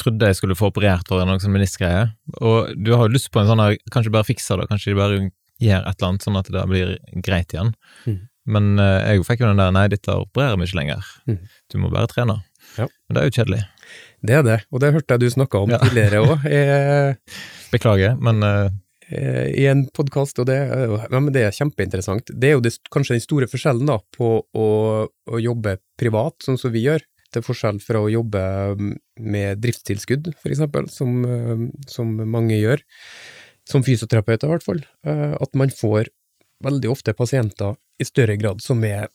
trodde jeg skulle få operert for, noe sånn menisgreie. Og du har jo lyst på en sånn her, kanskje bare fikser det, kanskje de bare gjør et eller annet sånn at det blir greit igjen. Mm. Men uh, jeg fikk jo den der nei, dette opererer vi ikke lenger, mm. du må bare trene. Ja. Men det er jo kjedelig. Det er det, og det hørte jeg du snakka om ja. tidligere òg. Beklager, men uh, i en podkast, og det, ja, det, er kjempeinteressant. Det er jo det, kanskje den store forskjellen da, på å, å, jobbe privat, sånn som vi gjør, til forskjell fra å jobbe med driftstilskudd, eksempel, som, som mange gjør, som fysioterapeuter i hvert fall, eh, at man får veldig ofte pasienter i større grad som er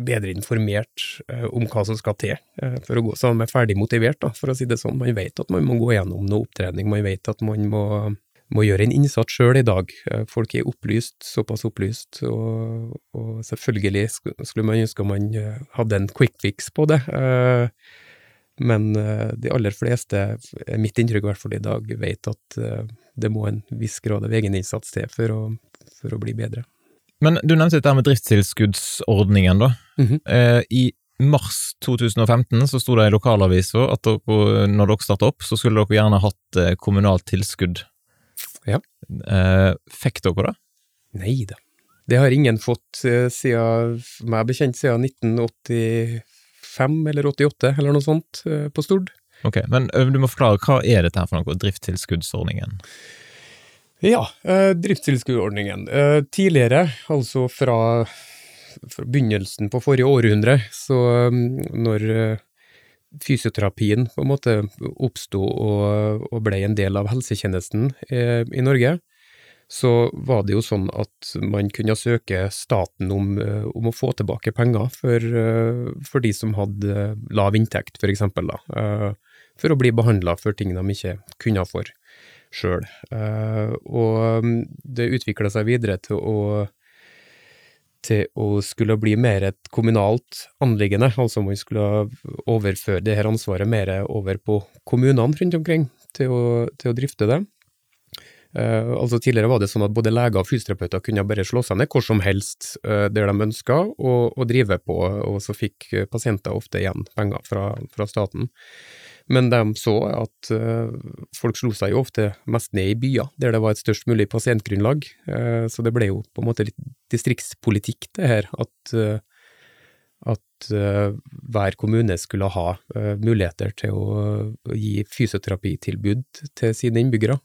bedre informert eh, om hva som skal til eh, for å gå, så de er ferdig motivert, da, for å si det sånn. Man vet at man må gå gjennom noe opptrening, man vet at man må må gjøre en innsats sjøl i dag. Eh, folk er opplyst, såpass opplyst, og, og selvfølgelig skulle man ønske man eh, hadde en quick fix på det. Eh, men de aller fleste, mitt inntrykk i hvert fall i dag, vet at det må en viss grad av egeninnsats til for å, for å bli bedre. Men du nevnte dette med driftstilskuddsordningen, da. Mm -hmm. I mars 2015 så sto det i lokalavisa at dere, når dere starta opp, så skulle dere gjerne hatt kommunalt tilskudd ja. Eh, fikk dere det? Nei da. Det har ingen fått eh, siden, meg bekjent, siden 1985 eller 88, eller noe sånt, eh, på Stord. Ok, Men du må forklare, hva er dette her for noe, driftstilskuddsordningen? Ja, eh, driftstilskuddsordningen. Eh, tidligere, altså fra, fra, begynnelsen på forrige århundre, så når fysioterapien på en måte oppsto og, og, ble en del av helsetjenesten eh, i Norge, så var det jo sånn at man kunne søke staten om, eh, om å få tilbake penger for, eh, for, de som hadde lav inntekt, for eksempel, da, eh, for å bli behandla for ting de ikke kunne for sjøl. Og mm, det utvikla seg videre til å til å skulle bli mer et kommunalt anliggende, altså man skulle overføre det her ansvaret mer over på kommunene rundt omkring til å, til å drifte det. Uh, altså Tidligere var det sånn at både leger og fysioterapeuter kunne bare slå seg ned hvor som helst uh, der de ønska, og, drive på, og så fikk pasienter ofte igjen penger fra, fra staten. Men de så at uh, folk slo seg jo ofte mest ned i byer, der det var et størst mulig pasientgrunnlag. Uh, så det ble jo på en måte litt distriktspolitikk, det her. At, uh, at hver kommune skulle ha muligheter til å gi fysioterapitilbud til sine innbyggere.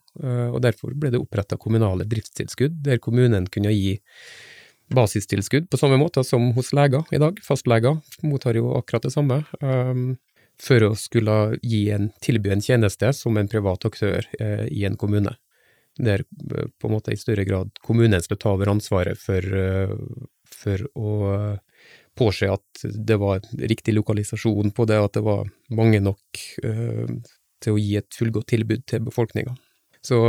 og derfor ble det oppretta kommunale driftstilskudd, der kommunen kunne gi basistilskudd på samme måte som hos leger i dag. Fastleger mottar jo akkurat det samme. For å skulle gi en, tilby en tjeneste som en privat aktør eh, i en kommune. Der eh, på en måte i større grad kommunen skal ta over ansvaret for, eh, for å påse at det var riktig lokalisasjon på det, at det var mange nok eh, til å gi et fullgodt tilbud til befolkninga. Så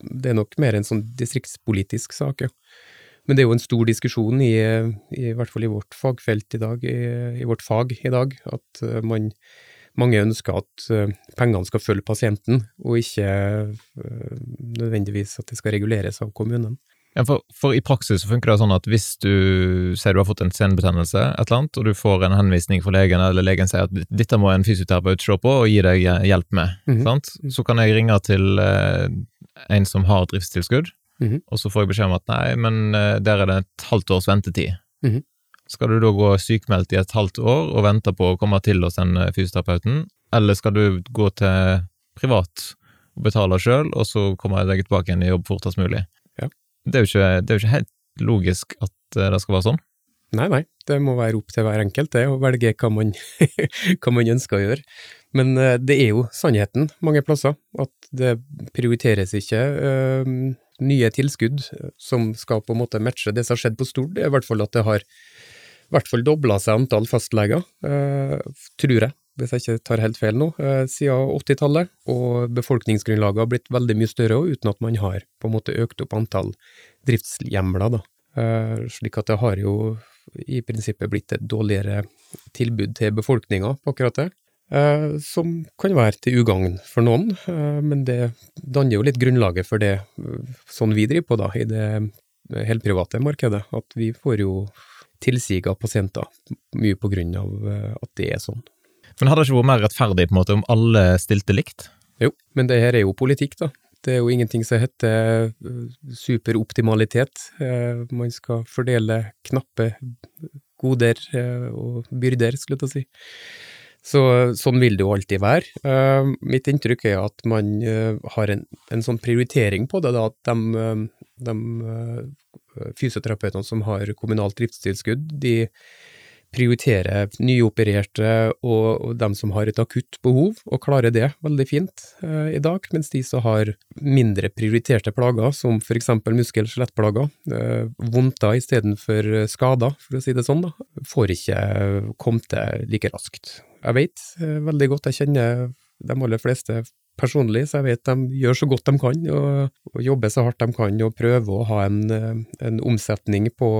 det er nok mer en sånn distriktspolitisk sak, ja. Men det er jo en stor diskusjon i, i, hvert fall i vårt fagfelt i dag, i, i vårt fag i dag, at uh, man, mange ønsker at uh, pengene skal følge pasienten, og ikke uh, nødvendigvis at det skal reguleres av kommunen. Ja, for, for, i praksis så funker det sånn at hvis du sier du har fått en senebetennelse, et eller annet, og du får en henvisning fra legen, eller legen sier at dette må en fysioterapeut se på og gi deg hjelp med, mm -hmm. så kan jeg ringe til eh, en som har driftstilskudd, mm -hmm. og så får jeg beskjed om at nei, men eh, der er det et halvt års ventetid. Mm -hmm. Skal du da gå sykemeldt i et halvt år og vente på å komme til hos den eh, fysioterapeuten, eller skal du gå til privat og betale sjøl, og så kommer jeg deg tilbake igjen i jobb fortest mulig? det er, jo ikke, det er jo ikke helt logisk at eh, det skal være sånn. Nei, nei, det må være opp til hver enkelt det, å velge hva man, hva man ønsker å gjøre. Men det er jo sannheten mange plasser, at det prioriteres ikke uh, nye tilskudd som skal på en måte matche det som har skjedd på Stord. Det er i hvert fall at det har i hvert fall dobla seg antall fastleger, uh, tror jeg hvis jeg ikke tar helt feil nå, eh, siden 80-tallet, og befolkningsgrunnlaget har blitt veldig mye større, uten at man har på en måte økt opp antall driftshjemler. da. Eh, slik at det har jo i prinsippet blitt et dårligere tilbud til befolkninga på akkurat det. Eh, som kan være til ugagn for noen, men det danner jo litt grunnlaget for det sånn vi driver på da, i det helprivate markedet. At vi får jo tilsig av pasienter, mye på grunn av at det er sånn. Men hadde det ikke vært mer rettferdig på en måte om alle stilte likt? Jo, men det her er jo politikk, da. Det er jo ingenting som heter eh, superoptimalitet. Eh, man skal fordele knappe goder eh, og byrder, skulle jeg til å si. Så, sånn vil det jo alltid være. Mitt inntrykk er at man har en, en sånn prioritering på det, da, at de, de fysioterapeutene som har kommunalt driftstilskudd, de prioritere nyopererte og, og dem som har et akutt behov, og klarer det veldig fint eh, i dag, mens de som har mindre prioriterte plager, som for eksempel muskel- og skjelettplager, eh, vondter istedenfor skader, for å si det sånn, da, får ikke kommet til like raskt. Jeg vet eh, veldig godt, jeg kjenner de aller fleste personlig, så jeg vet de gjør så godt de kan, og, og jobber så hardt de kan, og prøver å ha en, eh, en omsetning på,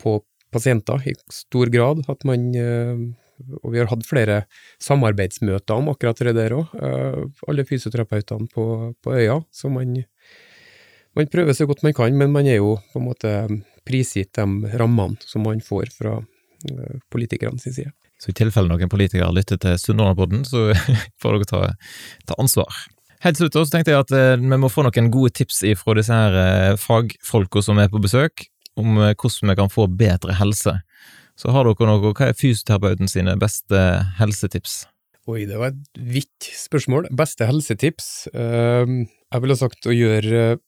på pasienter i stor grad. At man eh, Og vi har hatt flere samarbeidsmøter om akkurat det der òg, eh, alle fysioterapeutene på, på øya. Så man, man, prøver så godt man kan, men man er jo på en måte prisgitt de rammene som man får fra eh, politikerne sin side. Så i tilfelle noen politikere lytter til Sunnhordlandpodden, så får dere ta, ta ansvar. Helt til slutt så tenkte jeg at vi må få noen gode tips fra disse her fagfolka som er på besøk om eh, hvordan vi kan få bedre helse. Så har dere noe, hva er fysioterapeuten sine beste helsetips? Oi, det var et vidt spørsmål. Beste helsetips? Uh, jeg ville sagt å gjøre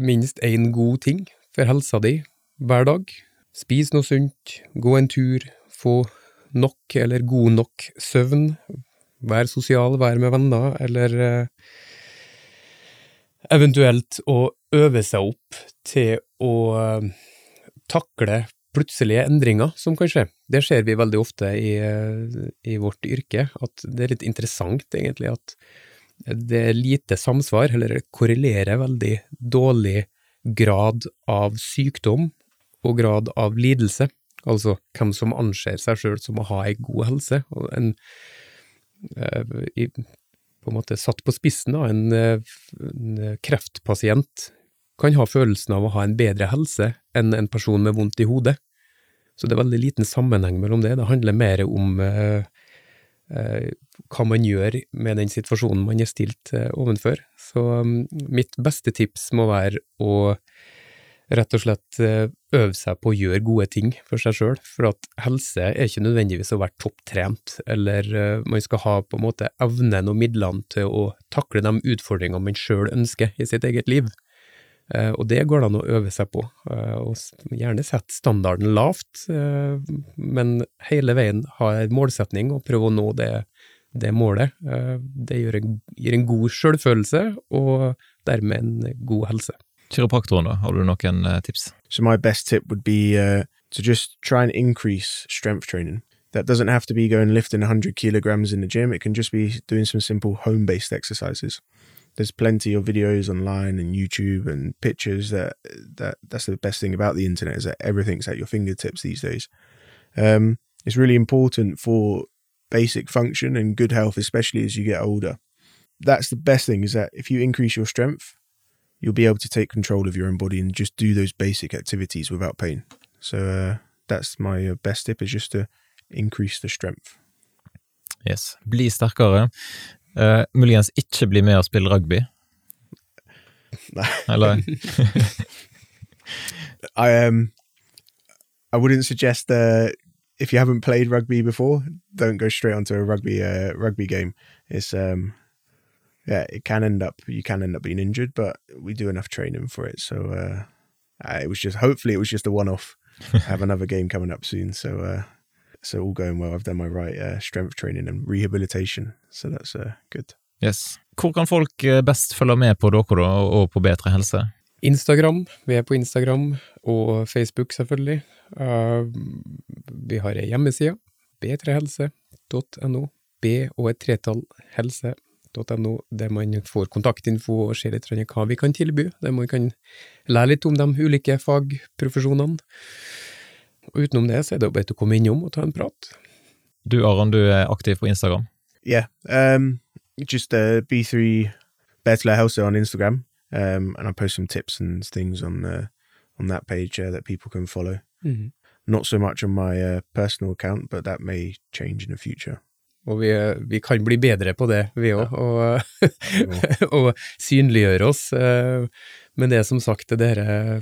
minst én god ting for helsa di hver dag. Spis noe sunt, gå en tur, få nok eller god nok søvn, vær sosial, vær med venner, eller uh, eventuelt å øve seg opp til å takle plutselige endringer som kan skje. Det ser vi veldig ofte i, i, vårt yrke, at det er litt interessant egentlig at det er lite samsvar, eller korrelerer veldig dårlig grad av sykdom og grad av lidelse, altså hvem som anser seg sjøl som å ha ei god helse. og en, eh, på en måte satt på spissen, da, en, en kreftpasient kan ha følelsen av å ha en bedre helse enn en person med vondt i hodet. Så det er veldig liten sammenheng mellom det. Det handler mer om eh, eh, hva man gjør med den situasjonen man er stilt eh, ovenfor. Så um, mitt beste tips må være å rett og slett eh, øve seg på å gjøre gode ting for seg sjøl. For at helse er ikke nødvendigvis å være topptrent, eller uh, man skal ha på en måte evnen og midlene til å takle de utfordringene man sjøl ønsker i sitt eget liv. Eh, og det går det an å øve seg på, eh, og gjerne sette standarden lavt, eh, men hele veien ha en målsetning og prøve å nå det, det målet. Det gir en, gir en god selvfølelse, og dermed en god helse. Kiropraktoren, da, har du noen tips? So my best tip would be uh, to just try and increase strength training. That doesn't have to be going lifting 100 kilograms in the gym. It can just be doing some simple home-based exercises. There's plenty of videos online and YouTube and pictures that that that's the best thing about the internet is that everything's at your fingertips these days. Um, it's really important for basic function and good health, especially as you get older. That's the best thing is that if you increase your strength, you'll be able to take control of your own body and just do those basic activities without pain. So uh, that's my uh, best tip is just to increase the strength. Yes. Bli sterkere. Uh, muligens ikke bli med og spille rugby. Nei. Eller I um, I wouldn't suggest uh, if you haven't played rugby before, don't go straight onto a rugby uh, rugby game. It's um, yeah, it can end up you can end up being injured, but we do enough training for it. So uh, it was just hopefully it was just a one off. I have another game coming up soon, so uh, so all going well. I've done my right uh, strength training and rehabilitation, so that's uh, good. Yes. Hvor kan folk eh, best følge med på dere da, og på Bedre helse? Instagram, vi er på Instagram, og Facebook selvfølgelig. Uh, vi har ei hjemmeside, b3helse.no, b og et tretall helse.no, der man får kontaktinfo og ser litt hva vi kan tilby, der man kan lære litt om de ulike fagprofesjonene. Og utenom det så er det jo bare å komme innom og ta en prat. Du Aron, du er aktiv på Instagram. Yeah, um, just uh, B3 Better House on Instagram, um, and I post some tips and things on uh, on that page uh, that people can follow. Not so much on my uh, personal account, but that may change in the future. Og vi, vi kan bli bedre på det, vi òg, og, og synliggjøre oss. eh, Men det er som sagt det derre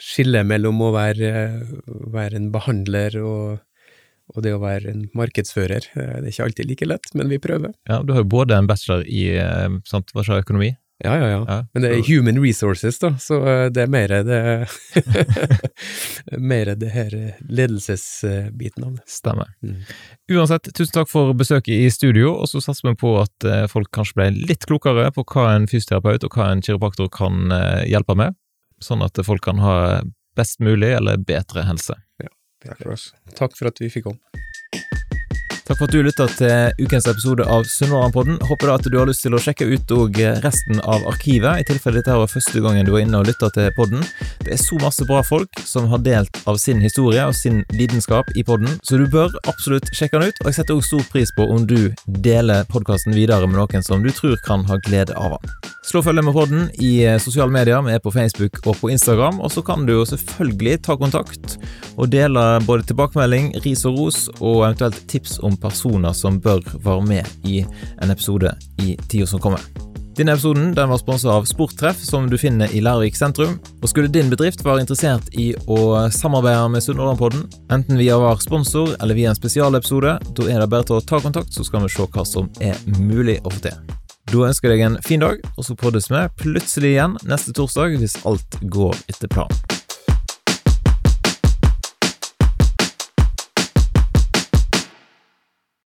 skillet mellom å være, være en behandler og, og det å være en markedsfører. Eh, Det er ikke alltid like lett, men vi prøver. Ja, Du har jo både en bachelor i eh, sant, hva sa økonomi, Ja, ja, ja. Ja, Men det er human resources, da, så eh, det er mer det Mer det her ledelsesbiten av det. stemmer. Mm. Uansett, tusen takk for besøket i studio, og så satser vi på at folk kanskje ble litt klokere på hva en fysioterapeut og hva en kiropraktor kan hjelpe med, sånn at folk kan ha best mulig eller bedre helse. Takk for oss. Takk for at vi fikk komme. Takk for at du lytta til ukens episode av Sunnmørenpodden. Håper da at du har lyst til å sjekke ut òg resten av arkivet, i tilfelle dette var første gangen du var inne og lytta til podden. Det er så masse bra folk som har delt av sin historie og sin lidenskap i podden, så du bør absolutt sjekke den ut, og jeg setter også stor pris på om du deler podkasten videre med noen som du tror kan ha glede av den. Slå følge med podden i sosiale medier, vi er på Facebook og på Instagram, og så kan du jo selvfølgelig ta kontakt og dele både tilbakemelding, ris og ros, og eventuelt tips om personer som bør være med i en episode i tida som kommer. Denne episoden den var sponset av Sporttreff, som du finner i Lærvik sentrum. Og Skulle din bedrift være interessert i å samarbeide med Sunnhordlandpodden, enten via vår sponsor eller via en spesialepisode, da er det bare til å ta kontakt, så skal vi se hva som er mulig å få til. Da ønsker jeg deg en fin dag, og så poddes vi plutselig igjen neste torsdag hvis alt går etter planen.